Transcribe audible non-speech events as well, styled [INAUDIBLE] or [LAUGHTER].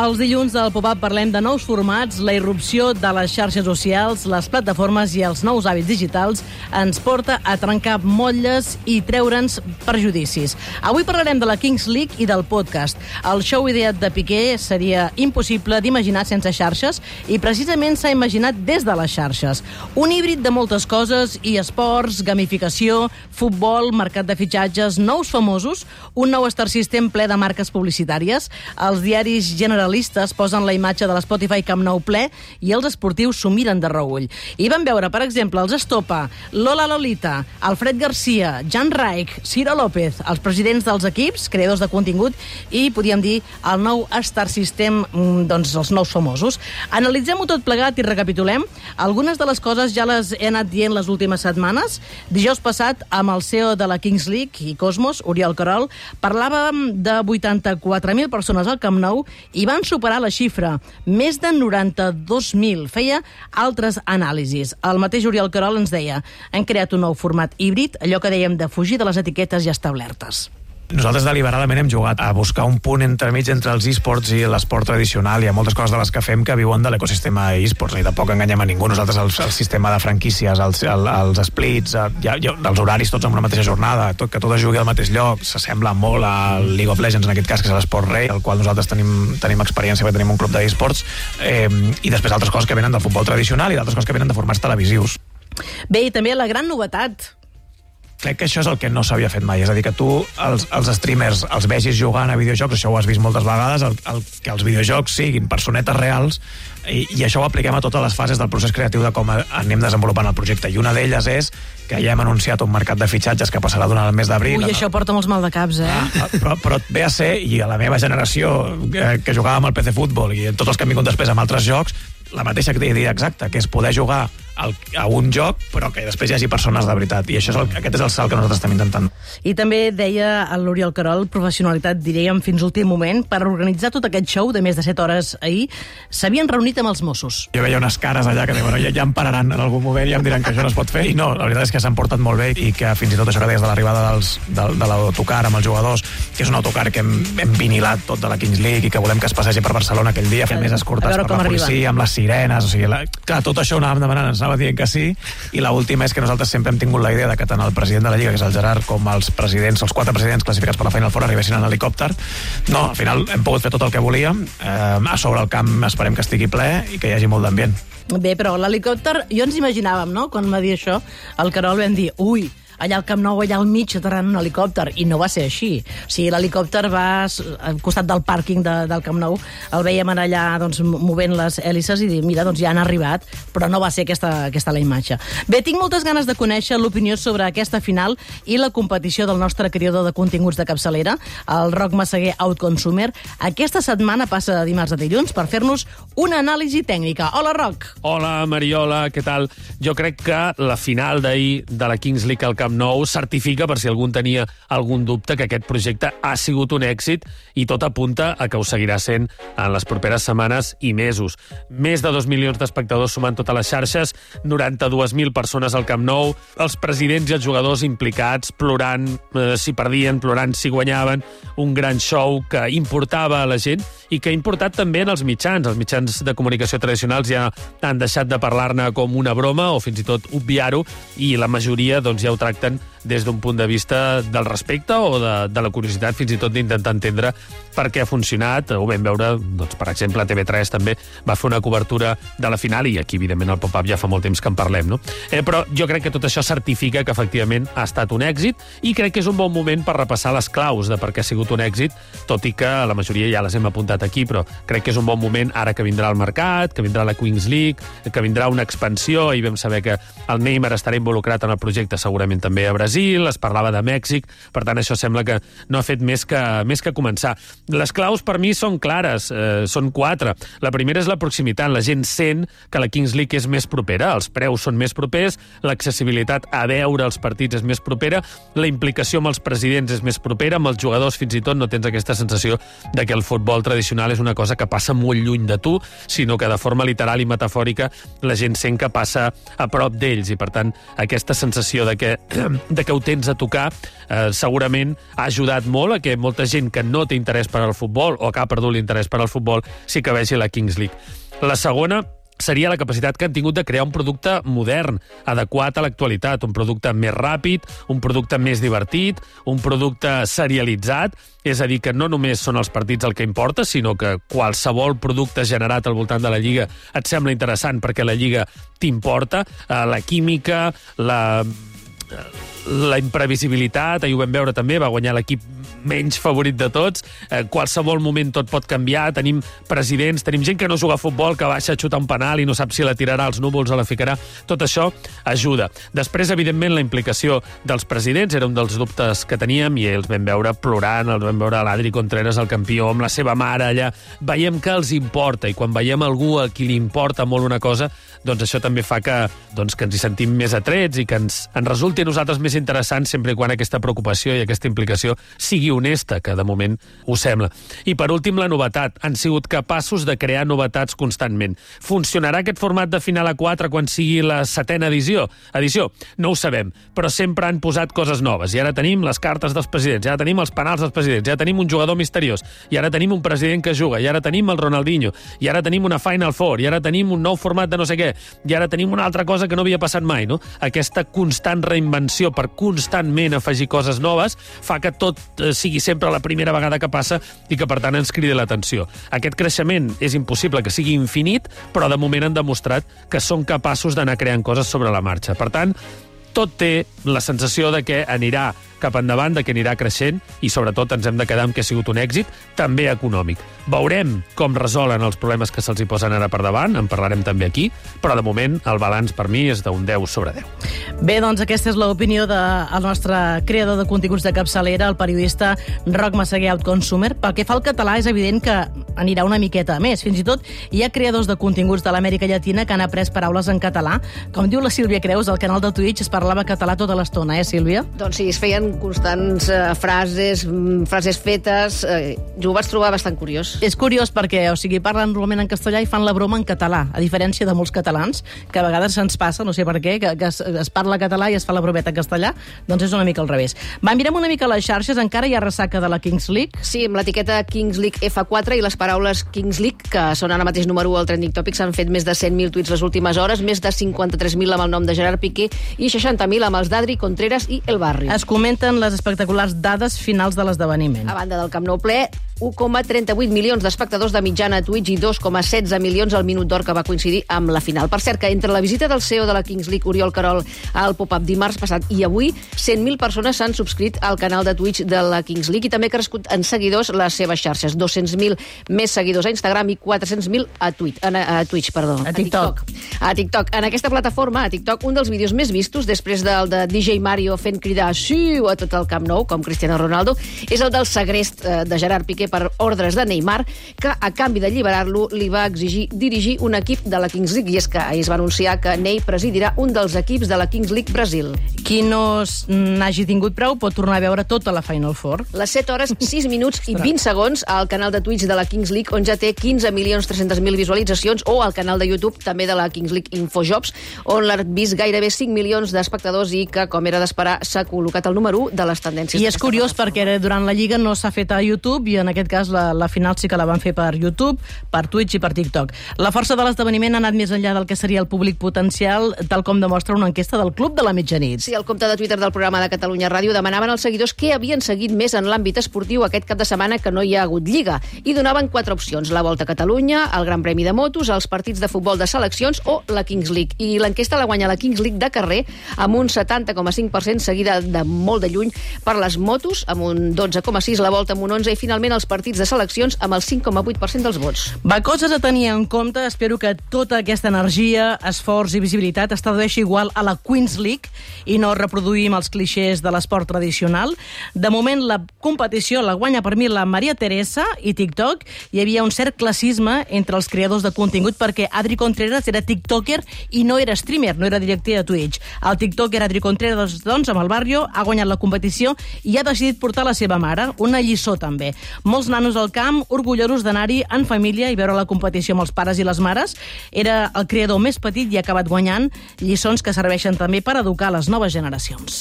Els dilluns del Pop-Up parlem de nous formats, la irrupció de les xarxes socials, les plataformes i els nous hàbits digitals ens porta a trencar motlles i treure'ns perjudicis. Avui parlarem de la Kings League i del podcast. El show ideat de Piqué seria impossible d'imaginar sense xarxes i precisament s'ha imaginat des de les xarxes. Un híbrid de moltes coses i esports, gamificació, futbol, mercat de fitxatges, nous famosos, un nou Star System ple de marques publicitàries, els diaris generalistes posen la imatge de l'Spotify Camp Nou ple i els esportius s'ho miren de reull. I van veure, per exemple, els Estopa, Lola Lolita, Alfred Garcia, Jan Reich, Ciro López, els presidents dels equips, creadors de contingut, i, podríem dir, el nou Star System, mm, doncs, els nous famosos. Analitzem-ho tot plegat i recapitulem. Algunes de les coses ja les he anat dient les últimes setmanes. Dijous passat, amb el CEO de la Kings League i Cosmos, Oriol Carol, parlàvem de 84.000 persones al Camp Nou i van superar la xifra, més de 92.000. Feia altres anàlisis. El mateix Oriol Carol ens deia han creat un nou format híbrid, allò que dèiem de fugir de les etiquetes ja establertes. Nosaltres deliberadament hem jugat a buscar un punt entremig entre els esports i l'esport tradicional. Hi ha moltes coses de les que fem que viuen de l'ecosistema esports i tampoc enganyem a ningú. Nosaltres el, el sistema de franquícies, els, el, els splits, eh, ja, ja, els horaris tots en una mateixa jornada, tot, que tot es jugui al mateix lloc, s'assembla molt al League of Legends, en aquest cas, que és l'esport rei, el qual nosaltres tenim, tenim experiència perquè tenim un club d'esports, eh, i després altres coses que venen del futbol tradicional i d'altres coses que venen de formats televisius. Bé, i també la gran novetat crec que això és el que no s'havia fet mai. És a dir, que tu els, els streamers els vegis jugant a videojocs, això ho has vist moltes vegades, el, el, que els videojocs siguin personetes reals, i, i això ho apliquem a totes les fases del procés creatiu de com anem desenvolupant el projecte. I una d'elles és que ja hem anunciat un mercat de fitxatges que passarà durant el mes d'abril. Ui, això porta molts mal de caps, eh? Ah, però, però ve a ser, i a la meva generació, que, que jugàvem al PC Futbol, i tots els que han vingut després amb altres jocs, la mateixa idea exacta, que és poder jugar al, a un joc, però que després hi hagi persones de veritat. I això és el, aquest és el salt que nosaltres estem intentant. I també deia el l'Oriol Carol, professionalitat, diríem, fins últim moment, per organitzar tot aquest show de més de 7 hores ahir, s'havien reunit amb els Mossos. Jo veia unes cares allà que bueno, ja, ja em pararan en algun moment i em diran que això no es pot fer. I no, la veritat és que s'han portat molt bé i que fins i tot això que deies de l'arribada dels, de, de l'autocar amb els jugadors, que és un autocar que hem, hem vinilat tot de la Kings League i que volem que es passegi per Barcelona aquell dia, fem més escortats per la policia, arriben. amb les sirenes, o sigui, la, clar, tot això ho anàvem demanant, ens anava dient que sí, i l'última és que nosaltres sempre hem tingut la idea de que tant el president de la Lliga, que és el Gerard, com els presidents, els quatre presidents classificats per la Final Four arribessin en helicòpter. No, al final hem pogut fer tot el que volíem. Eh, a sobre el camp esperem que estigui ple i que hi hagi molt d'ambient. Bé, però l'helicòpter, jo ens imaginàvem, no?, quan va dir això, el Carol vam dir, ui, allà al Camp Nou, allà al mig, aterrant un helicòpter, i no va ser així. O sigui, l'helicòpter va al costat del pàrquing de, del Camp Nou, el veiem allà doncs, movent les hèlices i dir, mira, doncs ja han arribat, però no va ser aquesta, aquesta la imatge. Bé, tinc moltes ganes de conèixer l'opinió sobre aquesta final i la competició del nostre creador de continguts de capçalera, el Roc Massaguer Outconsumer. Aquesta setmana passa de dimarts a dilluns per fer-nos una anàlisi tècnica. Hola, Roc! Hola, Mariola, què tal? Jo crec que la final d'ahir de la Kings League al Camp Camp Nou certifica, per si algú tenia algun dubte, que aquest projecte ha sigut un èxit i tot apunta a que ho seguirà sent en les properes setmanes i mesos. Més de dos milions d'espectadors sumant totes les xarxes, 92.000 persones al Camp Nou, els presidents i els jugadors implicats, plorant eh, si perdien, plorant si guanyaven, un gran show que importava a la gent i que ha importat també en els mitjans. Els mitjans de comunicació tradicionals ja han deixat de parlar-ne com una broma o fins i tot obviar-ho i la majoria doncs, ja ho tracten des d'un punt de vista del respecte o de, de la curiositat, fins i tot d'intentar entendre per què ha funcionat. Ho vam veure, doncs, per exemple, TV3 també va fer una cobertura de la final i aquí, evidentment, el pop-up ja fa molt temps que en parlem, no? Eh, però jo crec que tot això certifica que efectivament ha estat un èxit i crec que és un bon moment per repassar les claus de per què ha sigut un èxit, tot i que la majoria ja les hem apuntat aquí, però crec que és un bon moment ara que vindrà el mercat, que vindrà la Queens League, que vindrà una expansió i vam saber que el Neymar estarà involucrat en el projecte segurament també a Brasil, es parlava de Mèxic, per tant això sembla que no ha fet més que, més que començar. Les claus per mi són clares, eh, són quatre. La primera és la proximitat, la gent sent que la Kings League és més propera, els preus són més propers, l'accessibilitat a veure els partits és més propera, la implicació amb els presidents és més propera, amb els jugadors fins i tot no tens aquesta sensació de que el futbol tradicional és una cosa que passa molt lluny de tu, sinó que de forma literal i metafòrica la gent sent que passa a prop d'ells i per tant aquesta sensació de que [CLEARS THROAT] de que ho tens a tocar, eh, segurament ha ajudat molt a que molta gent que no té interès per al futbol o que ha perdut l'interès per al futbol sí que vegi la Kings League. La segona seria la capacitat que han tingut de crear un producte modern, adequat a l'actualitat, un producte més ràpid, un producte més divertit, un producte serialitzat, és a dir, que no només són els partits el que importa, sinó que qualsevol producte generat al voltant de la Lliga et sembla interessant perquè la Lliga t'importa, eh, la química, la la imprevisibilitat, ahir ho vam veure també, va guanyar l'equip menys favorit de tots, eh, qualsevol moment tot pot canviar, tenim presidents, tenim gent que no juga a futbol, que baixa a xutar un penal i no sap si la tirarà als núvols o la ficarà, tot això ajuda. Després, evidentment, la implicació dels presidents era un dels dubtes que teníem i els vam veure plorant, els vam veure l'Adri Contreras, el campió, amb la seva mare allà. Veiem que els importa i quan veiem algú a qui li importa molt una cosa, doncs això també fa que, doncs, que ens hi sentim més atrets i que ens, ens resulti a nosaltres més interessant sempre quan aquesta preocupació i aquesta implicació sigui honesta, que de moment ho sembla. I per últim, la novetat. Han sigut capaços de crear novetats constantment. Funcionarà aquest format de final a 4 quan sigui la setena edició? Edició? No ho sabem, però sempre han posat coses noves. I ara tenim les cartes dels presidents, ja tenim els penals dels presidents, ja tenim un jugador misteriós, i ara tenim un president que juga, i ara tenim el Ronaldinho, i ara tenim una Final Four, i ara tenim un nou format de no sé què, i ara tenim una altra cosa que no havia passat mai, no? Aquesta constant reinvenció per constantment afegir coses noves fa que tot eh, sigui sempre la primera vegada que passa i que, per tant, ens cridi l'atenció. Aquest creixement és impossible que sigui infinit, però de moment han demostrat que són capaços d'anar creant coses sobre la marxa. Per tant, tot té la sensació de que anirà cap endavant, de que anirà creixent i sobretot ens hem de quedar amb que ha sigut un èxit també econòmic. Veurem com resolen els problemes que se'ls hi posen ara per davant, en parlarem també aquí, però de moment el balanç per mi és d'un 10 sobre 10. Bé, doncs aquesta és l'opinió del nostre creador de continguts de capçalera, el periodista Roc Massaguer Outconsumer. Pel que fa al català, és evident que anirà una miqueta més. Fins i tot hi ha creadors de continguts de l'Amèrica Llatina que han après paraules en català. Com diu la Sílvia Creus, al canal de Twitch es parlava català tota l'estona, eh, Sílvia? Doncs sí, es feien constants eh, frases, mm, frases fetes. Eh, jo ho vaig trobar bastant curiós. És curiós perquè, o sigui, parlen normalment en castellà i fan la broma en català, a diferència de molts catalans, que a vegades se'ns passa, no sé per què, que, que es, es parla català i es fa la brometa en castellà, doncs és una mica al revés. Va, mirem una mica les xarxes, encara hi ha ressaca de la Kings League? Sí, amb l'etiqueta Kings League F4 i les paraules Kings League, que són ara mateix número 1 al Trending Topics, han fet més de 100.000 tuits les últimes hores, més de 53.000 amb el nom de Gerard Piqué i 60.000 amb els d'Adri Contreras i El Barri. Es comenten les espectaculars dades finals de l'esdeveniment. A banda del Camp Nou ple, 1,38 milions d'espectadors de mitjana a Twitch i 2,16 milions al Minut d'Or que va coincidir amb la final. Per cert, que entre la visita del CEO de la Kings League, Oriol Carol, al pop-up dimarts passat i avui, 100.000 persones s'han subscrit al canal de Twitch de la Kings League i també ha crescut en seguidors les seves xarxes. 200.000 més seguidors a Instagram i 400.000 a, Twitch, a, a Twitch. Perdó, a TikTok. A TikTok. En aquesta plataforma, a TikTok, un dels vídeos més vistos, després del de DJ Mario fent cridar sí a tot el Camp Nou, com Cristiano Ronaldo, és el del segrest eh, de Gerard Piqué per ordres de Neymar, que a canvi d'alliberar-lo li va exigir dirigir un equip de la Kings League. I és que ahir es va anunciar que Ney presidirà un dels equips de la Kings League Brasil. Qui no n'hagi tingut prou pot tornar a veure tota la Final Four. Les 7 hores, 6 minuts i 20 segons al canal de Twitch de la Kings League, on ja té 15 milions 300.000 visualitzacions, o al canal de YouTube també de la Kings League Infojobs, on l'ha vist gairebé 5 milions d'espectadors i que, com era d'esperar, s'ha col·locat al número 1 de les tendències. I és curiós perquè durant la Lliga no s'ha fet a YouTube i en aquest cas la, la final sí que la van fer per YouTube, per Twitch i per TikTok. La força de l'esdeveniment ha anat més enllà del que seria el públic potencial, tal com demostra una enquesta del Club de la Mitjanit. Sí, el compte de Twitter del programa de Catalunya Ràdio demanaven als seguidors què havien seguit més en l'àmbit esportiu aquest cap de setmana que no hi ha hagut Lliga. I donaven quatre opcions, la Volta a Catalunya, el Gran Premi de Motos, els partits de futbol de seleccions o la Kings League. I l'enquesta la guanya la Kings League de carrer amb un 70,5% seguida de molt de lluny per les motos, amb un 12,6%, la Volta amb un 11% i finalment els partits de seleccions amb el 5,8% dels vots. Va, coses a tenir en compte. Espero que tota aquesta energia, esforç i visibilitat es tradueixi igual a la Queens League i no reproduïm els clixés de l'esport tradicional. De moment, la competició la guanya per mi la Maria Teresa i TikTok. Hi havia un cert classisme entre els creadors de contingut perquè Adri Contreras era tiktoker i no era streamer, no era director de Twitch. El tiktoker Adri Contreras, doncs, amb el Barrio, ha guanyat la competició i ha decidit portar la seva mare, una lliçó també. Molts nanos al camp, orgullosos d'anar-hi en família i veure la competició amb els pares i les mares. Era el creador més petit i ha acabat guanyant lliçons que serveixen també per educar les noves generacions.